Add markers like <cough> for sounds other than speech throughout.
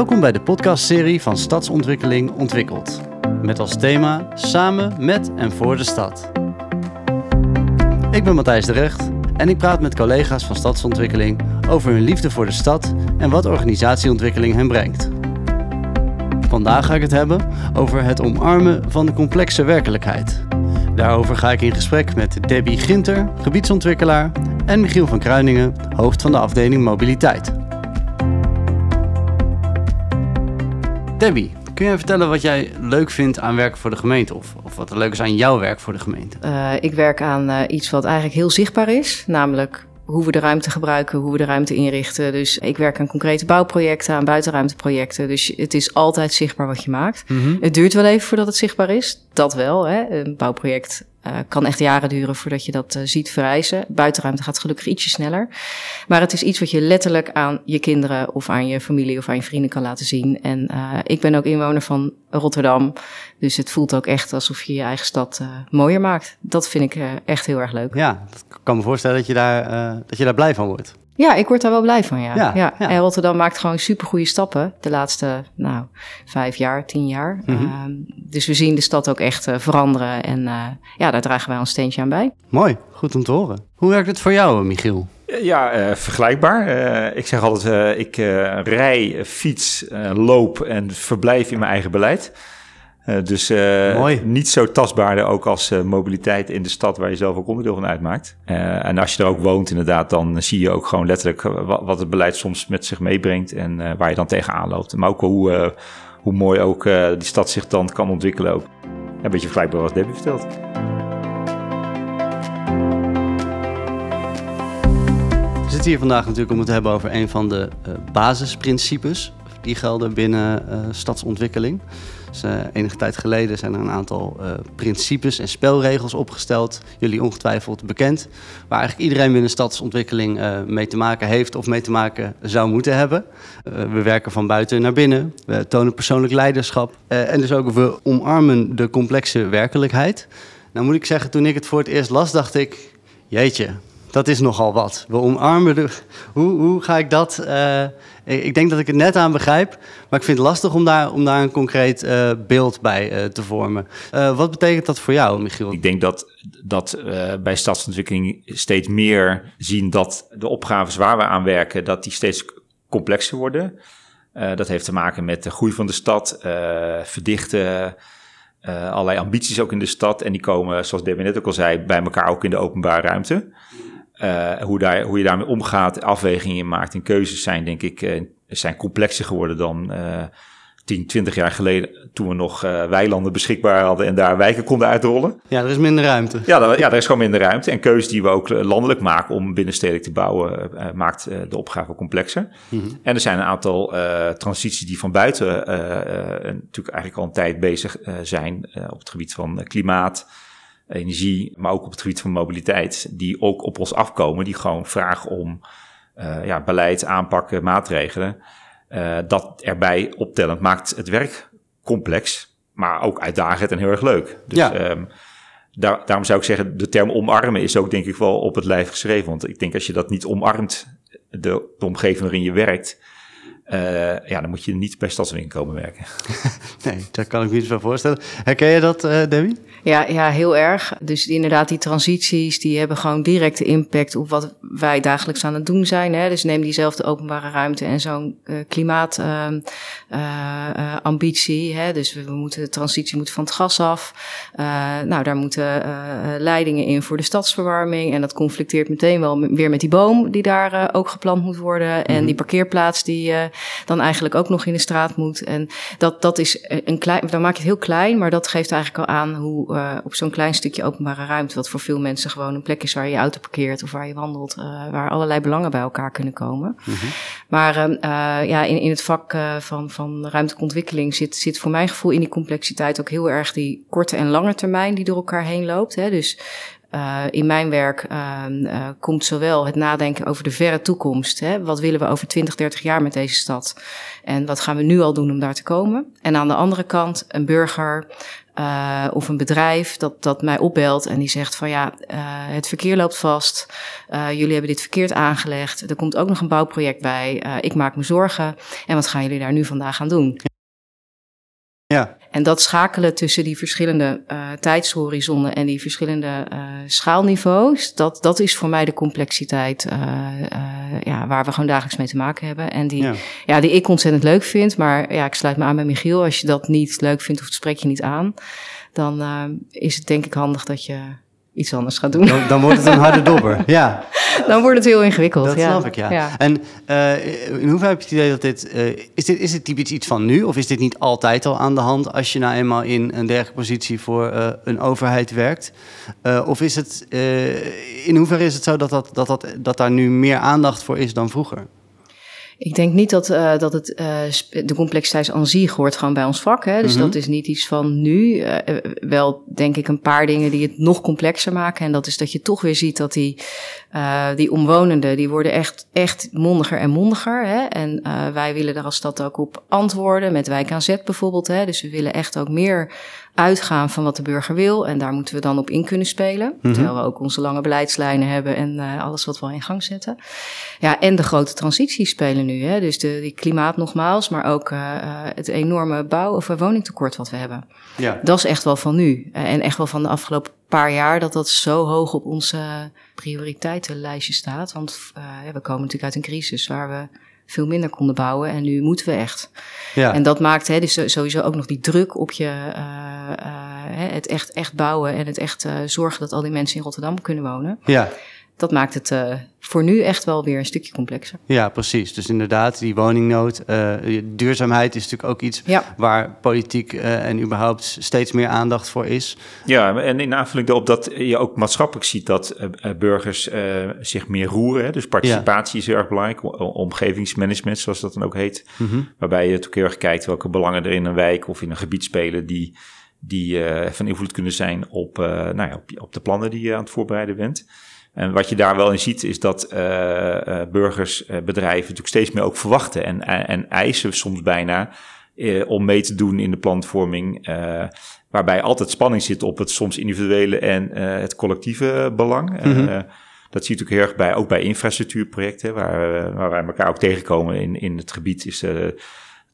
Welkom bij de podcastserie van Stadsontwikkeling Ontwikkeld. Met als thema Samen met en voor de stad. Ik ben Matthijs de Recht en ik praat met collega's van Stadsontwikkeling over hun liefde voor de stad en wat organisatieontwikkeling hen brengt. Vandaag ga ik het hebben over het omarmen van de complexe werkelijkheid. Daarover ga ik in gesprek met Debbie Ginter, gebiedsontwikkelaar, en Michiel van Kruiningen, hoofd van de afdeling Mobiliteit. Debbie, kun jij vertellen wat jij leuk vindt aan werken voor de gemeente? Of, of wat er leuk is aan jouw werk voor de gemeente? Uh, ik werk aan uh, iets wat eigenlijk heel zichtbaar is, namelijk hoe we de ruimte gebruiken, hoe we de ruimte inrichten. Dus ik werk aan concrete bouwprojecten, aan buitenruimteprojecten. Dus het is altijd zichtbaar wat je maakt. Mm -hmm. Het duurt wel even voordat het zichtbaar is. Dat wel. Hè. Een bouwproject uh, kan echt jaren duren voordat je dat uh, ziet verrijzen. Buitenruimte gaat gelukkig ietsje sneller. Maar het is iets wat je letterlijk aan je kinderen of aan je familie of aan je vrienden kan laten zien. En uh, ik ben ook inwoner van Rotterdam. Dus het voelt ook echt alsof je je eigen stad mooier maakt. Dat vind ik echt heel erg leuk. Ja, ik kan me voorstellen dat je daar, dat je daar blij van wordt. Ja, ik word daar wel blij van, ja. ja, ja. En Rotterdam maakt gewoon supergoeie stappen de laatste, nou, vijf jaar, tien jaar. Mm -hmm. uh, dus we zien de stad ook echt uh, veranderen en uh, ja, daar dragen wij ons steentje aan bij. Mooi, goed om te horen. Hoe werkt het voor jou, Michiel? Ja, uh, vergelijkbaar. Uh, ik zeg altijd, uh, ik rij, fiets, loop en verblijf in mijn eigen beleid. Uh, dus uh, niet zo tastbaarder ook als uh, mobiliteit in de stad waar je zelf ook onderdeel van uitmaakt. en als je er ook woont inderdaad, dan zie je ook gewoon letterlijk wat, wat het beleid soms met zich meebrengt en waar je dan tegenaan loopt. Maar ook hoe, hoe mooi ook die stad zich dan kan ontwikkelen ook. Een beetje vergelijkbaar wat Debbie vertelt. We zitten hier vandaag natuurlijk om het te hebben over een van de basisprincipes die gelden binnen stadsontwikkeling. Dus, uh, enige tijd geleden zijn er een aantal uh, principes en spelregels opgesteld. Jullie ongetwijfeld bekend. Waar eigenlijk iedereen binnen stadsontwikkeling uh, mee te maken heeft of mee te maken zou moeten hebben. we werken van buiten naar binnen. We tonen persoonlijk leiderschap. en dus ook we omarmen de complexe werkelijkheid. Nou moet ik zeggen, toen ik het voor het eerst las, dacht ik... Jeetje, dat is nogal wat. We omarmen de. Hoe, hoe ga ik dat. Uh, ik denk dat ik het net aan begrijp. Maar ik vind het lastig om daar, om daar een concreet uh, beeld bij uh, te vormen. wat betekent dat voor jou, Michiel? Ik denk dat, dat bij stadsontwikkeling steeds meer zien dat de opgaves waar we aan werken, dat die steeds complexer worden. dat heeft te maken met de groei van de stad, verdichten. Allerlei ambities ook in de stad. En die komen, zoals Debbie net ook al zei, bij elkaar ook in de openbare ruimte. Uh, hoe, daar, hoe je daarmee omgaat, afwegingen maakt en keuzes zijn, denk ik, uh, zijn complexer geworden dan uh, 10, 20 jaar geleden, toen we nog weilanden beschikbaar hadden en daar wijken konden uitrollen. Ja, er is minder ruimte. Ja, er, ja, er is gewoon minder ruimte. En keuzes die we ook landelijk maken om binnenstedelijk te bouwen, maakt de opgave complexer. Mm -hmm. En er zijn een aantal transities die van buiten natuurlijk eigenlijk al een tijd bezig zijn op het gebied van klimaat energie, maar ook op het gebied van mobiliteit, die ook op ons afkomen, die gewoon vragen om uh, ja, beleid, aanpakken, maatregelen. Uh, dat erbij optellend maakt het werk complex, maar ook uitdagend en heel erg leuk. Dus ja. um, daar, daarom zou ik zeggen, de term omarmen is ook denk ik wel op het lijf geschreven. Want ik denk als je dat niet omarmt, de, de omgeving waarin je werkt, uh, ja, dan moet je niet bij Stadswinkel komen werken. <laughs> nee, daar kan ik me iets van voorstellen. Herken je dat, uh, Debbie? Ja, ja, heel erg. Dus inderdaad, die transities, die hebben gewoon directe impact op wat wij dagelijks aan het doen zijn. Hè? Dus neem diezelfde openbare ruimte en zo'n uh, klimaatambitie. Uh, dus we, we, moeten de transitie moet van het gas af. nou, daar moeten leidingen in voor de stadsverwarming. En dat conflicteert meteen wel weer met die boom die daar ook geplant moet worden. En mm -hmm. die parkeerplaats die dan eigenlijk ook nog in de straat moet. En dat, dat is een klein, dan maak je het heel klein, maar dat geeft eigenlijk al aan hoe uh, op zo'n klein stukje openbare ruimte, wat voor veel mensen gewoon een plek is waar je je auto parkeert of waar je wandelt, uh, waar allerlei belangen bij elkaar kunnen komen. Mm -hmm. Maar uh, ja, in, in het vak van, van ruimtelijke ontwikkeling zit, zit voor mijn gevoel in die complexiteit ook heel erg die korte en lange termijn die door elkaar heen loopt. Hè? Dus uh, in mijn werk uh, uh, komt zowel het nadenken over de verre toekomst. Hè? Wat willen we over 20, 30 jaar met deze stad? En wat gaan we nu al doen om daar te komen? En aan de andere kant een burger uh, of een bedrijf dat, dat mij opbelt en die zegt van ja, het verkeer loopt vast, jullie hebben dit verkeerd aangelegd, er komt ook nog een bouwproject bij, ik maak me zorgen en wat gaan jullie daar nu vandaag gaan doen? Ja. En dat schakelen tussen die verschillende uh, tijdshorizonnen en die verschillende uh, schaalniveaus, dat, dat is voor mij de complexiteit uh, ja, waar we gewoon dagelijks mee te maken hebben. En die, ja. ja. die ik ontzettend leuk vind. Maar ja, ik sluit me aan bij Michiel. Als je dat niet leuk vindt of het spreek je niet aan, dan is het denk ik handig dat je iets anders gaat doen. Dan, dan wordt het een harde <laughs> dobber, ja. <laughs> Dan wordt het heel ingewikkeld, Dat ja. snap ik, ja. ja. En uh, in hoeverre heb je het idee dat dit... Uh, is, dit... is dit typisch iets van nu? Of is dit niet altijd al aan de hand... als je nou eenmaal in een dergelijke positie voor uh, een overheid werkt? of is het... in hoeverre is het zo dat, dat, dat, dat, dat daar nu meer aandacht voor is dan vroeger? Ik denk niet dat, uh, dat het, uh, de complexiteit aan zich hoort gewoon bij ons vak. Hè? Dus mm -hmm. dat is niet iets van nu. Uh, wel denk ik een paar dingen die het nog complexer maken. En dat is dat je toch weer ziet dat die, die omwonenden, die worden echt, echt mondiger en mondiger. Hè? En wij willen daar als stad ook op antwoorden. Met Wijk aan Zet bijvoorbeeld. Hè? Dus we willen echt ook meer uitgaan van wat de burger wil. En daar moeten we dan op in kunnen spelen. Mm -hmm. Terwijl we ook onze lange beleidslijnen hebben en alles wat we al in gang zetten. Ja, en de grote transities spelen nu. Hè? Dus de, die klimaat nogmaals, maar ook uh, het enorme bouw- of woningtekort wat we hebben. Ja. Dat is echt wel van nu. En echt wel van de afgelopen paar jaar dat dat zo hoog op onze prioriteitenlijstje staat. Want we komen natuurlijk uit een crisis waar we veel minder konden bouwen. En nu moeten we echt. Ja. En dat maakt hè, dus sowieso ook nog die druk op je, het echt, echt bouwen en het echt zorgen dat al die mensen in Rotterdam kunnen wonen. Ja. Dat maakt het voor nu echt wel weer een stukje complexer. Ja, precies. Dus inderdaad, die woningnood, duurzaamheid is natuurlijk ook iets ja. waar politiek en überhaupt steeds meer aandacht voor is. Ja, en in aanvulling daarop dat je ook maatschappelijk ziet dat burgers zich meer roeren. Hè? Dus participatie ja. is heel erg belangrijk. Omgevingsmanagement, zoals dat dan ook heet. Mm -hmm. Waarbij je natuurlijk heel erg kijkt welke belangen er in een wijk of in een gebied spelen die, die uh, van invloed kunnen zijn op, uh, nou ja, op, op, de plannen die je aan het voorbereiden bent. En wat je daar wel in ziet is dat uh, burgers, bedrijven natuurlijk steeds meer ook verwachten en, en eisen soms bijna om mee te doen in de planvorming. waarbij altijd spanning zit op het soms individuele en het collectieve belang. Mm -hmm. Dat zie je natuurlijk heel erg bij, ook bij infrastructuurprojecten, waar, waar wij elkaar ook tegenkomen in, in het gebied, is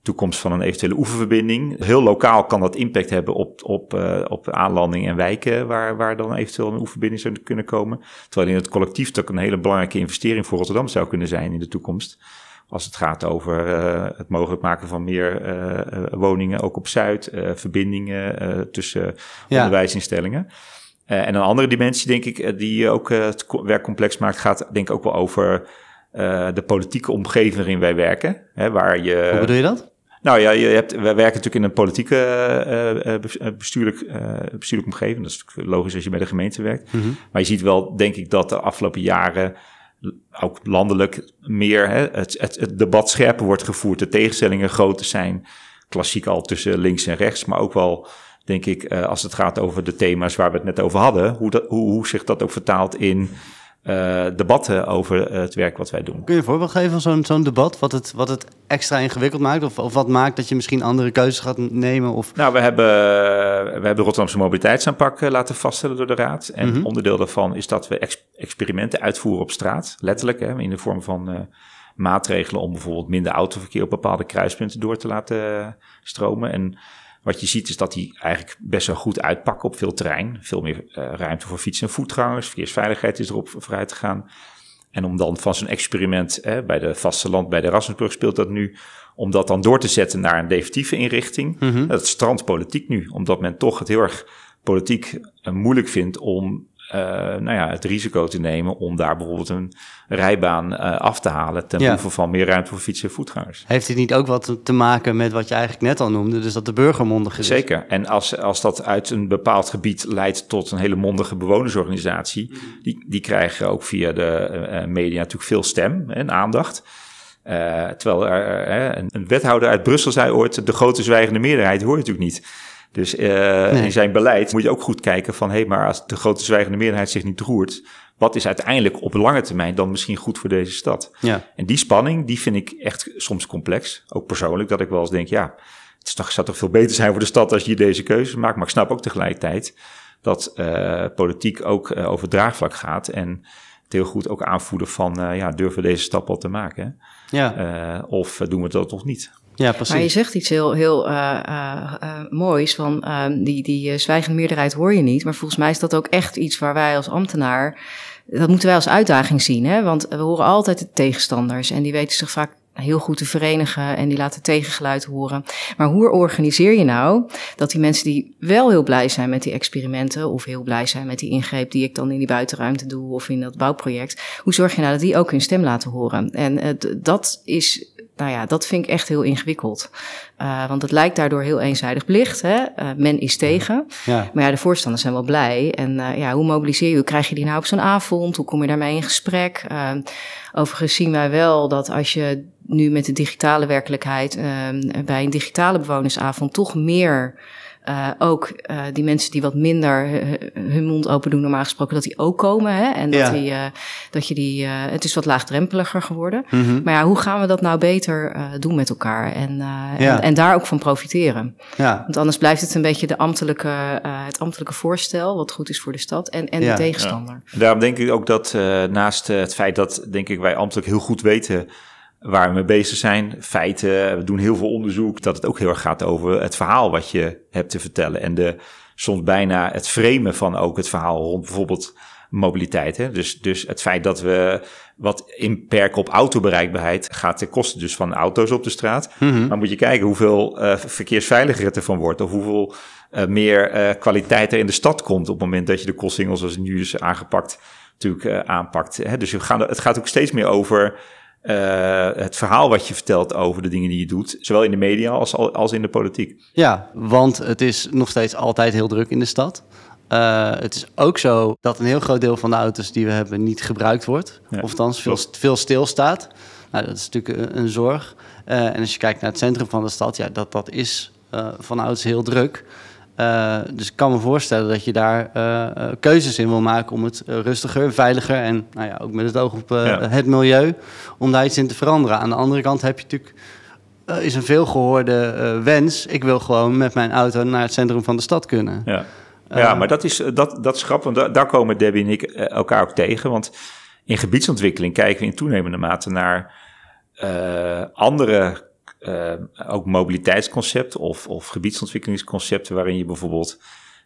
toekomst van een eventuele oeververbinding. Heel lokaal kan dat impact hebben op, op, uh, op aanlandingen en wijken waar, waar dan eventueel een oeververbinding zou kunnen komen. Terwijl in het collectief dat een hele belangrijke investering voor Rotterdam zou kunnen zijn in de toekomst. Als het gaat over uh, het mogelijk maken van meer uh, woningen, ook op Zuid, verbindingen tussen Ja. onderwijsinstellingen. En een andere dimensie, denk ik, die ook het werk complex maakt, gaat denk ik ook wel over de politieke omgeving waarin wij werken. Hè, waar je, Hoe bedoel je dat? Nou ja, je hebt, wij werken natuurlijk in een politieke bestuurlijk, bestuurlijk omgeving. Dat is logisch als je bij de gemeente werkt. Mm -hmm. Maar je ziet wel, denk ik, dat de afgelopen jaren ook landelijk meer hè, het, het, het debat scherper wordt gevoerd. De tegenstellingen groter zijn. Klassiek al tussen links en rechts, maar ook wel denk ik, uh, als het gaat over de thema's waar we het net over hadden, hoe, dat, hoe, hoe zich dat ook vertaalt in uh, debatten over het werk wat wij doen. Kun je een voorbeeld geven van zo'n zo'n debat, wat het, wat het extra ingewikkeld maakt? Of, of wat maakt dat je misschien andere keuzes gaat nemen? Of... Nou, we hebben, we hebben de Rotterdamse mobiliteitsaanpak laten vaststellen door de Raad. En Mhm. mm -hmm. onderdeel daarvan is dat we ex experimenten uitvoeren op straat, letterlijk, hè, in de vorm van uh, maatregelen om bijvoorbeeld minder autoverkeer op bepaalde kruispunten door te laten stromen. En wat je ziet is dat die eigenlijk best wel goed uitpakken op veel terrein. Veel meer uh, ruimte voor fietsen en voetgangers. Verkeersveiligheid is erop vooruit te gaan. En om dan van zo'n experiment eh, bij de vasteland, bij de Erasmusbrug speelt dat nu... om dat dan door te zetten naar een definitieve inrichting. Mm -hmm. Dat strandt politiek nu. Omdat men toch het heel erg politiek uh, moeilijk vindt om uh, nou ja, het risico te nemen om daar bijvoorbeeld een rijbaan uh, af te halen ten behoeve ja. van meer ruimte voor fietsen en voetgangers. Heeft dit niet ook wat te maken met wat je eigenlijk net al noemde, dus dat de burger mondig is? Zeker. En als, als dat uit een bepaald gebied leidt tot een hele mondige bewonersorganisatie, die, die krijgen ook via de uh, media natuurlijk veel stem en aandacht. Terwijl er, een, een wethouder uit Brussel zei ooit, de grote zwijgende meerderheid hoor je natuurlijk niet. Dus nee. in zijn beleid moet je ook goed kijken van... hé, hey, maar als de grote zwijgende meerderheid zich niet roert... wat is uiteindelijk op lange termijn dan misschien goed voor deze stad? Ja. En die spanning, die vind ik echt soms complex. Ook persoonlijk, dat ik wel eens denk, ja... het zou toch veel beter zijn voor de stad als je deze keuzes maakt. Maar ik snap ook tegelijkertijd dat politiek ook over draagvlak gaat. En het heel goed ook aanvoelen van, ja, durven we deze stap al te maken? Ja. of doen we dat toch niet? Ja, precies. Maar je zegt iets heel, heel uh, uh, moois van ehm, die, die zwijgende meerderheid hoor je niet. Maar volgens mij is dat ook echt iets waar wij als ambtenaar, dat moeten wij als uitdaging zien. Hè? Want we horen altijd de tegenstanders en die weten zich vaak heel goed te verenigen en die laten tegengeluid horen. Maar hoe organiseer je nou dat die mensen die wel heel blij zijn met die experimenten of heel blij zijn met die ingreep die ik dan in die buitenruimte doe of in dat bouwproject, hoe zorg je nou dat die ook hun stem laten horen? En uh, dat is nou ja, dat vind ik echt heel ingewikkeld. Uh, want het lijkt daardoor heel eenzijdig belicht. Hè? Uh, men is tegen. Ja. Maar ja, de voorstanders zijn wel blij. En uh, ja, hoe mobiliseer je? Hoe krijg je die nou op zo'n avond? Hoe kom je daarmee in gesprek? overigens zien wij wel dat als je nu met de digitale werkelijkheid bij een digitale bewonersavond toch meer uh, ook uh, die mensen die wat minder hun mond open doen, normaal gesproken, dat die ook komen. Hè? En dat, die, uh, dat je die. het is wat laagdrempeliger geworden. Mm -hmm. Maar ja, hoe gaan we dat nou beter doen met elkaar? En, ja. en, en, daar ook van profiteren. Ja. Want anders blijft het een beetje de ambtelijke, het ambtelijke voorstel, wat goed is voor de stad, en, en de tegenstander. Daarom denk ik ook dat naast het feit dat, denk ik, wij ambtelijk heel goed weten waar we mee bezig zijn. Feiten, we doen heel veel onderzoek. Dat het ook heel erg gaat over het verhaal wat je hebt te vertellen. En de, soms bijna het framen van ook het verhaal rond bijvoorbeeld mobiliteit. Hè? Dus, dus het feit dat we wat inperken op autobereikbaarheid gaat ten koste dus van auto's op de straat. Mm Maar moet je kijken hoeveel uh, verkeersveiliger het ervan wordt. Of hoeveel uh, meer uh, kwaliteit er in de stad komt op het moment dat je de kostsingels zoals nu is aangepakt natuurlijk aanpakt. Hè? Dus we gaan, het gaat ook steeds meer over uh, het verhaal wat je vertelt over de dingen die je doet, zowel in de media als, als in de politiek. Ja, want het is nog steeds altijd heel druk in de stad. Uh, het is ook zo dat een heel groot deel van de auto's die we hebben niet gebruikt wordt. Ja, of althans veel, veel stilstaat. Nou, dat is natuurlijk een, een zorg. Uh, en als je kijkt naar het centrum van de stad, ja, dat, dat is van ouds heel druk. Uh, dus ik kan me voorstellen dat je daar uh, keuzes in wil maken om het rustiger, veiliger en nou ja, ook met het oog op ja. het milieu, om daar iets in te veranderen. Aan de andere kant heb je natuurlijk, is een veelgehoorde wens, ik wil gewoon met mijn auto naar het centrum van de stad kunnen. Ja, ja maar dat is, dat, dat is grappig, want daar komen Debbie en ik elkaar ook tegen. Want in gebiedsontwikkeling kijken we in toenemende mate naar andere uh, ook mobiliteitsconcepten of, of gebiedsontwikkelingsconcepten waarin je bijvoorbeeld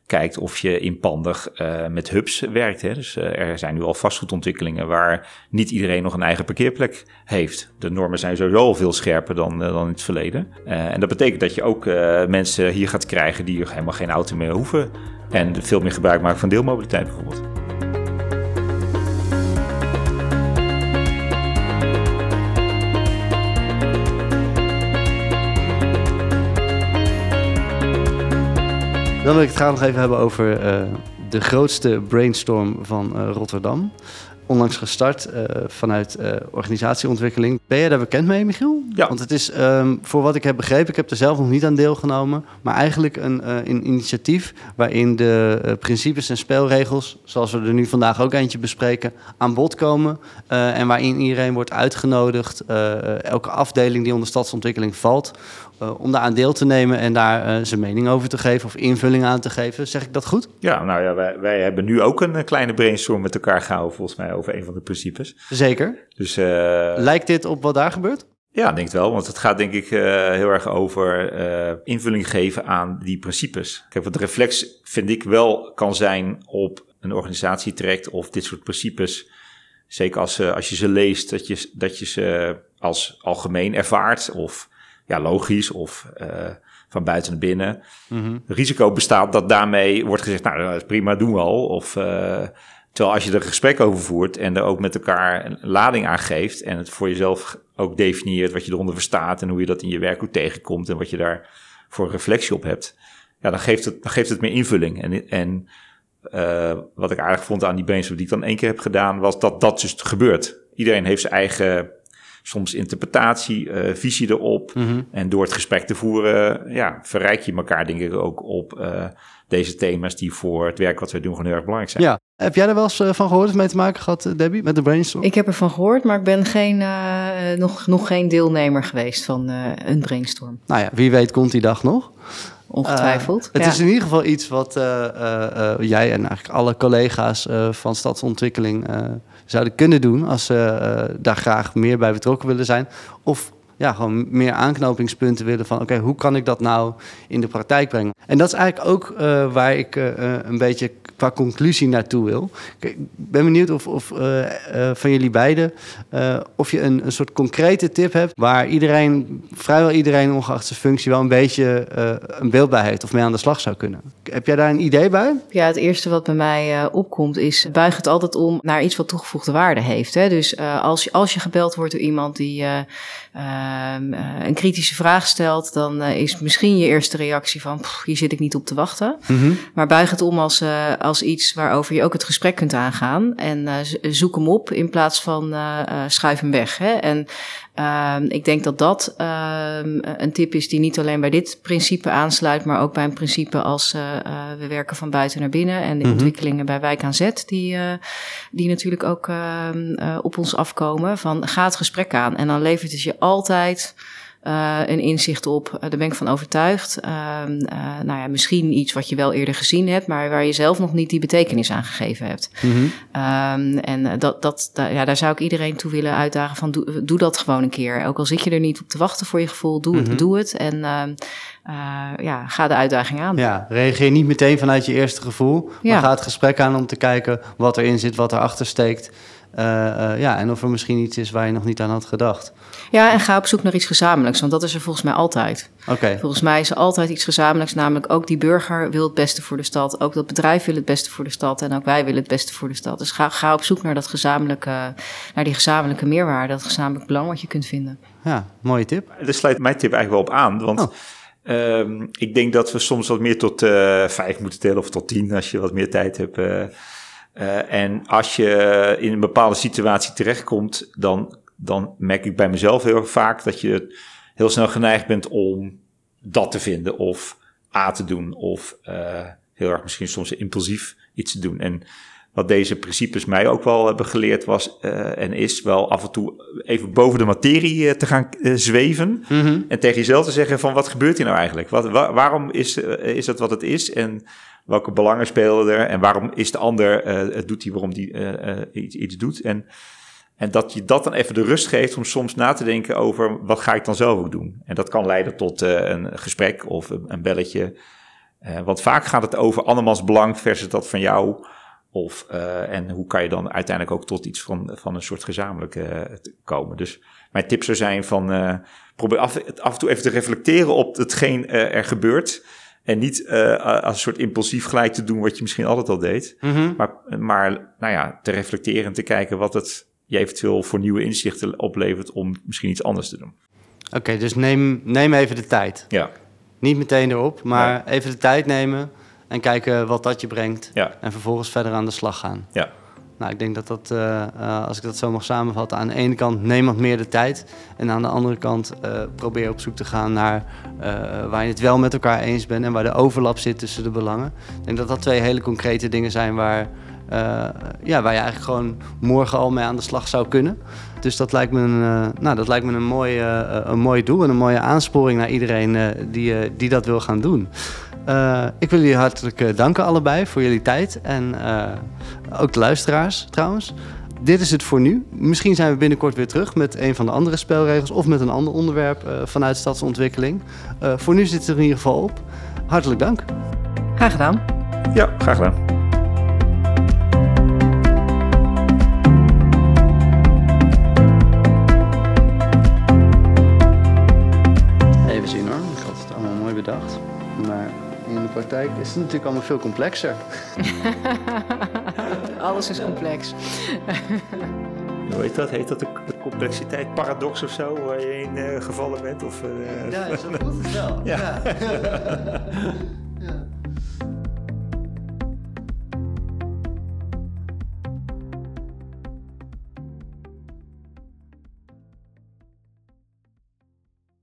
kijkt of je inpandig uh, met hubs werkt. Hè. Dus uh, er zijn nu al vastgoedontwikkelingen waar niet iedereen nog een eigen parkeerplek heeft. De normen zijn sowieso al veel scherper dan, dan in het verleden. en dat betekent dat je ook mensen hier gaat krijgen die helemaal geen auto meer hoeven. En veel meer gebruik maken van deelmobiliteit bijvoorbeeld. Dan wil ik het graag nog even hebben over uh, de grootste brainstorm van uh, Rotterdam. Onlangs gestart uh, vanuit organisatieontwikkeling. Ben jij daar bekend mee, Michiel? Ja. Want het is, um, voor wat ik heb begrepen, ik heb er zelf nog niet aan deelgenomen, maar eigenlijk een, een initiatief waarin de principes en spelregels, zoals we er nu vandaag ook eentje bespreken, aan bod komen. en waarin iedereen wordt uitgenodigd, elke afdeling die onder stadsontwikkeling valt, om daar aan deel te nemen en daar uh, zijn mening over te geven of invulling aan te geven. Zeg ik dat goed? Ja, nou ja, wij, wij hebben nu ook een kleine brainstorm met elkaar gehouden, volgens mij, over een van de principes. Zeker. Dus, Lijkt dit op wat daar gebeurt? Ja, denk het wel. Want het gaat denk ik heel erg over invulling geven aan die principes. Kijk, wat de reflex vind ik wel kan zijn op een organisatie trekt of dit soort principes. Zeker als, als je ze leest, dat je, dat je ze als algemeen ervaart of ja, logisch of uh, van buiten naar binnen. Mm -hmm. Risico bestaat dat daarmee wordt gezegd, nou, dat is prima, doen we al. Of, uh, terwijl als je er gesprek over voert en er ook met elkaar een lading aan geeft en het voor jezelf ook definieert wat je eronder verstaat en hoe je dat in je werk ook tegenkomt en wat je daar voor reflectie op hebt, ja, dan geeft het, dan geeft het meer invulling. En, en uh, wat ik aardig vond aan die brainstorm die ik dan één keer heb gedaan, was dat dat dus gebeurt. Iedereen heeft zijn eigen soms interpretatie, uh, visie erop. Mm En door het gesprek te voeren, ja, verrijk je elkaar denk ik ook op uh, deze thema's die voor het werk wat wij doen gewoon heel erg belangrijk zijn. Ja, Heb jij er wel eens van gehoord of mee te maken gehad, Debbie, met de brainstorm? Ik heb ervan gehoord, maar ik ben geen, nog, nog geen deelnemer geweest van een brainstorm. Nou ja, wie weet komt die dag nog. Ongetwijfeld. het is in ieder geval iets wat jij en eigenlijk alle collega's van stadsontwikkeling zouden kunnen doen als ze daar graag meer bij betrokken willen zijn. Of ja, gewoon meer aanknopingspunten willen van oké, hoe kan ik dat nou in de praktijk brengen? En dat is eigenlijk ook uh, waar ik uh, een beetje qua conclusie naartoe wil. Ik ben benieuwd of, of uh, van jullie beiden of je een, een soort concrete tip hebt waar iedereen, vrijwel iedereen ongeacht zijn functie, wel een beetje een beeld bij heeft of mee aan de slag zou kunnen. Heb jij daar een idee bij? Ja, het eerste wat bij mij opkomt is buig het altijd om naar iets wat toegevoegde waarde heeft. Hè? Dus als, je, als je gebeld wordt door iemand die Ehm, eh, een kritische vraag stelt, dan is misschien je eerste reactie van hier zit ik niet op te wachten. Mm Maar buig het om als, uh, als iets waarover je ook het gesprek kunt aangaan. En zoek hem op in plaats van schuif hem weg. Hè? En Um, ik denk dat dat um, een tip is die niet alleen bij dit principe aansluit, maar ook bij een principe als we werken van buiten naar binnen en de mm ontwikkelingen bij Wijk aan Zet, die, die natuurlijk ook uh, op ons afkomen. Van ga het gesprek aan en dan levert het je altijd uh, een inzicht op. Uh, daar ben ik van overtuigd. Uh, nou ja, misschien iets wat je wel eerder gezien hebt, maar waar je zelf nog niet die betekenis aan gegeven hebt. Mm -hmm. en dat, dat, ja, daar zou ik iedereen toe willen uitdagen van doe, doe, dat gewoon een keer. Ook al zit je er niet op te wachten voor je gevoel, doe, mm -hmm. doe het en ja, ga de uitdaging aan. Ja, reageer niet meteen vanuit je eerste gevoel, maar ja. ga het gesprek aan om te kijken wat erin zit, wat erachter steekt. Ja, en of er misschien iets is waar je nog niet aan had gedacht. Ja, en ga op zoek naar iets gezamenlijks, want dat is er volgens mij altijd. Okay. Volgens mij is er altijd iets gezamenlijks, namelijk ook die burger wil het beste voor de stad, ook dat bedrijf wil het beste voor de stad en ook wij willen het beste voor de stad. Dus ga, ga op zoek naar dat gezamenlijke, naar die gezamenlijke meerwaarde, dat gezamenlijk belang wat je kunt vinden. Ja, mooie tip. Daar sluit mijn tip eigenlijk wel op aan, want oh. um, ik denk dat we soms wat meer tot uh, vijf moeten tellen of tot tien als je wat meer tijd hebt. Uh, uh, en als je in een bepaalde situatie terechtkomt, dan dan merk ik bij mezelf heel vaak dat je heel snel geneigd bent om dat te vinden of A te doen of uh, heel erg misschien soms impulsief iets te doen. En wat deze principes mij ook wel hebben geleerd was uh, en is wel af en toe even boven de materie te gaan zweven mm -hmm. en tegen jezelf te zeggen van wat gebeurt hier nou eigenlijk? Wat, wa waarom is, is dat wat het is en welke belangen spelen er en waarom is de ander, doet hij waarom die iets, iets doet? En en dat je dat dan even de rust geeft om soms na te denken over wat ga ik dan zelf ook doen. En dat kan leiden tot een gesprek of een, belletje. Want vaak gaat het over andermans belang versus dat van jou. Of, en hoe kan je dan uiteindelijk ook tot iets van, van een soort gezamenlijke komen. Dus mijn tip zou zijn van probeer af, af en toe even te reflecteren op hetgeen er gebeurt. En niet als een soort impulsief gelijk te doen wat je misschien altijd al deed. Mm -hmm. maar, maar nou ja, te reflecteren en te kijken wat het je eventueel voor nieuwe inzichten oplevert om misschien iets anders te doen. Oké, dus neem, neem even de tijd. Ja. Niet meteen erop, maar even de tijd nemen en kijken wat dat je brengt. Ja. En vervolgens verder aan de slag gaan. Ja. Nou, ik denk dat dat, uh, uh, als ik dat zo mag samenvatten, aan de ene kant neem wat meer de tijd. En aan de andere kant uh, probeer op zoek te gaan naar waar je het wel met elkaar eens bent en waar de overlap zit tussen de belangen. Ik denk dat dat twee hele concrete dingen zijn waar, ja, waar je eigenlijk gewoon morgen al mee aan de slag zou kunnen. Dus dat lijkt me een, nou, dat lijkt me een, mooi, een mooi doel en een mooie aansporing naar iedereen die, die dat wil gaan doen. Ik wil jullie hartelijk danken allebei voor jullie tijd en ook de luisteraars trouwens. Dit is het voor nu. Misschien zijn we binnenkort weer terug met een van de andere spelregels of met een ander onderwerp vanuit stadsontwikkeling. voor nu zit het er in ieder geval op. Hartelijk dank. Graag gedaan. Ja, graag gedaan. Is het natuurlijk allemaal veel complexer. <laughs> Alles is complex. Hoe heet dat? Heet dat de, complexiteit paradox of zo, waar je in uh, gevallen bent? Of, uh... Ja, zo voelt het wel. <laughs> ja. ja.